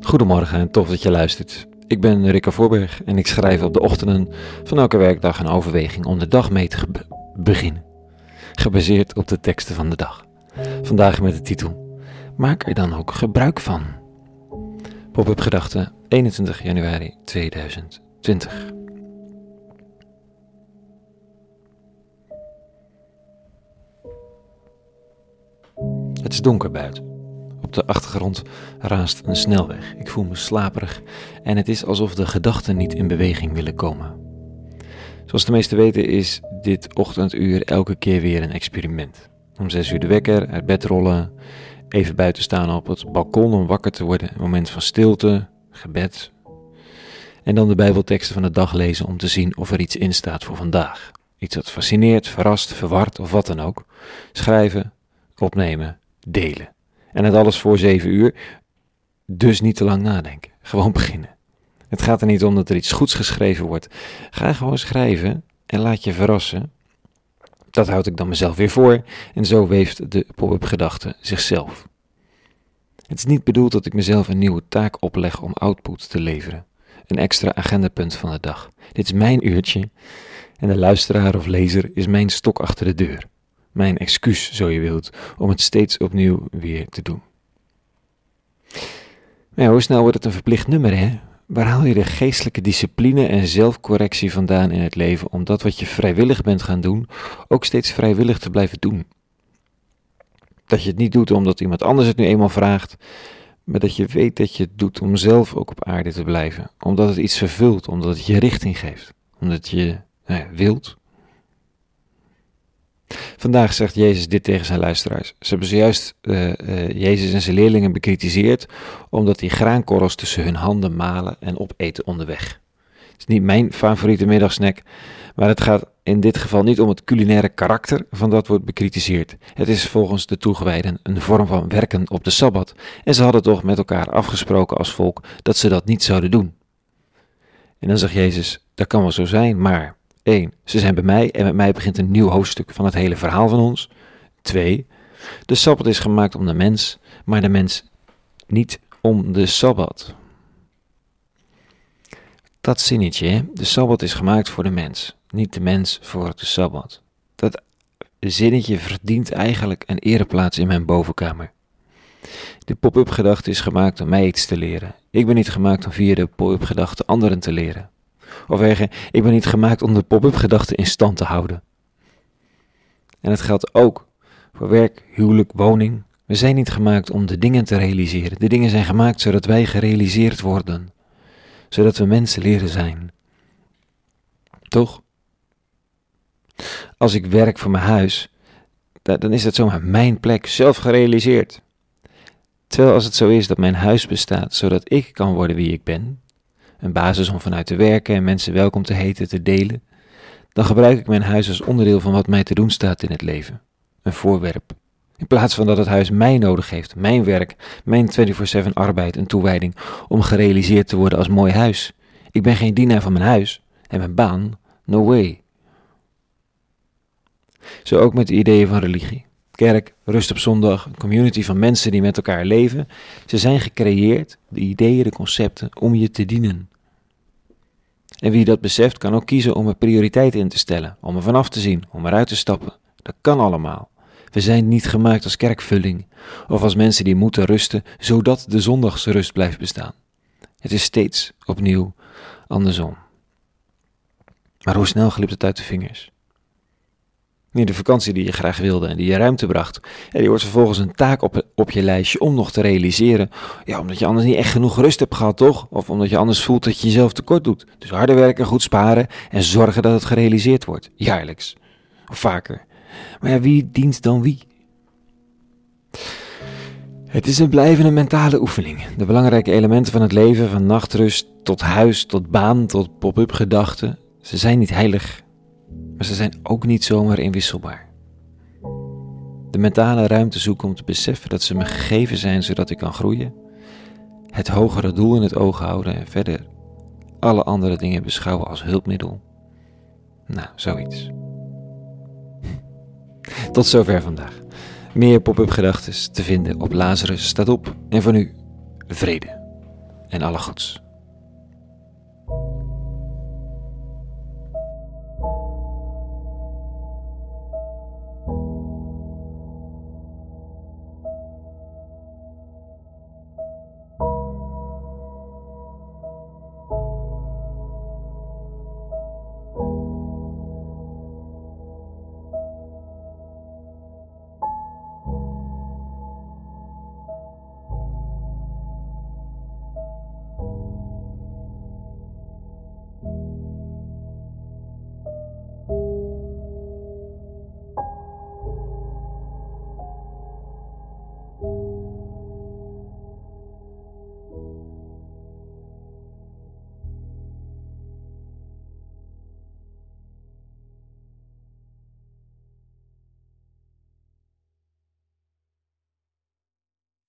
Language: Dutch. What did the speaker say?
Goedemorgen en tof dat je luistert. Ik ben Rika Voorberg en ik schrijf op de ochtenden van elke werkdag een overweging om de dag mee te be- beginnen. Gebaseerd op de teksten van de dag. Vandaag met de titel Maak er dan ook gebruik van. Pop-up gedachte 21 januari 2020. Het is donker buiten. Op de achtergrond raast een snelweg. Ik voel me slaperig en het is alsof de gedachten niet in beweging willen komen. Zoals de meesten weten is dit ochtenduur elke keer weer een experiment. Om zes uur de wekker, uit bed rollen, even buiten staan op het balkon om wakker te worden, een moment van stilte, gebed. En dan de Bijbelteksten van de dag lezen om te zien of er iets in staat voor vandaag. Iets dat fascineert, verrast, verward of wat dan ook. Schrijven, opnemen, delen. En het alles voor zeven uur. Dus niet te lang nadenken. Gewoon beginnen. Het gaat er niet om dat er iets goeds geschreven wordt. Ga gewoon schrijven en laat je verrassen. Dat houd ik dan mezelf weer voor. En zo weeft de pop-up gedachte zichzelf. Het is niet bedoeld dat ik mezelf een nieuwe taak opleg om output te leveren. Een extra agendapunt van de dag. Dit is mijn uurtje. En de luisteraar of lezer is mijn stok achter de deur mijn excuus, zo je wilt, om het steeds opnieuw weer te doen. Ja, hoe snel wordt het een verplicht nummer, hè? Waar haal je de geestelijke discipline en zelfcorrectie vandaan in het leven om dat wat je vrijwillig bent gaan doen, ook steeds vrijwillig te blijven doen? Dat je het niet doet omdat iemand anders het nu eenmaal vraagt, maar dat je weet dat je het doet om zelf ook op aarde te blijven, omdat het iets vervult, omdat het je richting geeft, omdat je nou wilt Vandaag zegt Jezus dit tegen zijn luisteraars. Ze hebben zojuist uh, Jezus en zijn leerlingen bekritiseerd omdat die graankorrels tussen hun handen malen en opeten onderweg. Het is niet mijn favoriete middagsnack, maar het gaat in dit geval niet om het culinaire karakter van dat wordt bekritiseerd. Het is volgens de toegewijden een vorm van werken op de Sabbat en ze hadden toch met elkaar afgesproken als volk dat ze dat niet zouden doen. En dan zegt Jezus, dat kan wel zo zijn, maar 1. Ze zijn bij mij en met mij begint een nieuw hoofdstuk van het hele verhaal van ons. 2. De Sabbat is gemaakt om de mens, maar de mens niet om de Sabbat. Dat zinnetje, de Sabbat is gemaakt voor de mens, niet de mens voor de Sabbat. Dat zinnetje verdient eigenlijk een ereplaats in mijn bovenkamer. De pop-up gedachte is gemaakt om mij iets te leren. Ik ben niet gemaakt om via de pop-up gedachte anderen te leren. Of zeggen, ik ben niet gemaakt om de pop-up gedachte in stand te houden. En het geldt ook voor werk, huwelijk, woning. We zijn niet gemaakt om de dingen te realiseren. De dingen zijn gemaakt zodat wij gerealiseerd worden. Zodat we mensen leren zijn. Toch? Als ik werk voor mijn huis, dan is dat zomaar mijn plek, zelf gerealiseerd. Terwijl als het zo is dat mijn huis bestaat zodat ik kan worden wie ik ben, een basis om vanuit te werken en mensen welkom te heten, te delen, dan gebruik ik mijn huis als onderdeel van wat mij te doen staat in het leven. Een voorwerp. In plaats van dat het huis mij nodig heeft, mijn werk, mijn 24-7 arbeid en toewijding om gerealiseerd te worden als mooi huis. Ik ben geen dienaar van mijn huis en mijn baan, no way. Zo ook met de ideeën van religie. Kerk, rust op zondag, een community van mensen die met elkaar leven. Ze zijn gecreëerd, de ideeën, de concepten, om je te dienen. En wie dat beseft, kan ook kiezen om er prioriteit in te stellen, om er vanaf te zien, om eruit te stappen. Dat kan allemaal. We zijn niet gemaakt als kerkvulling of als mensen die moeten rusten, zodat de zondagsrust blijft bestaan. Het is steeds opnieuw andersom. Maar hoe snel glipt het uit de vingers? Nee, de vakantie die je graag wilde en die je ruimte bracht. Ja, die wordt vervolgens een taak op, op je lijstje om nog te realiseren. Ja, omdat je anders niet echt genoeg rust hebt gehad, toch? Of omdat je anders voelt dat je jezelf tekort doet. Dus harder werken, goed sparen en zorgen dat het gerealiseerd wordt. Jaarlijks. Of vaker. Maar ja, wie dient dan wie? Het is een blijvende mentale oefening. De belangrijke elementen van het leven, van nachtrust tot huis, tot baan, tot pop-up gedachten, ze zijn niet heilig maar ze zijn ook niet zomaar inwisselbaar. De mentale ruimte zoeken om te beseffen dat ze me gegeven zijn zodat ik kan groeien, het hogere doel in het oog houden en verder alle andere dingen beschouwen als hulpmiddel. Nou, zoiets. Tot zover vandaag. Meer pop-up gedachten te vinden op Lazarus staat op en voor nu vrede. en alle goeds.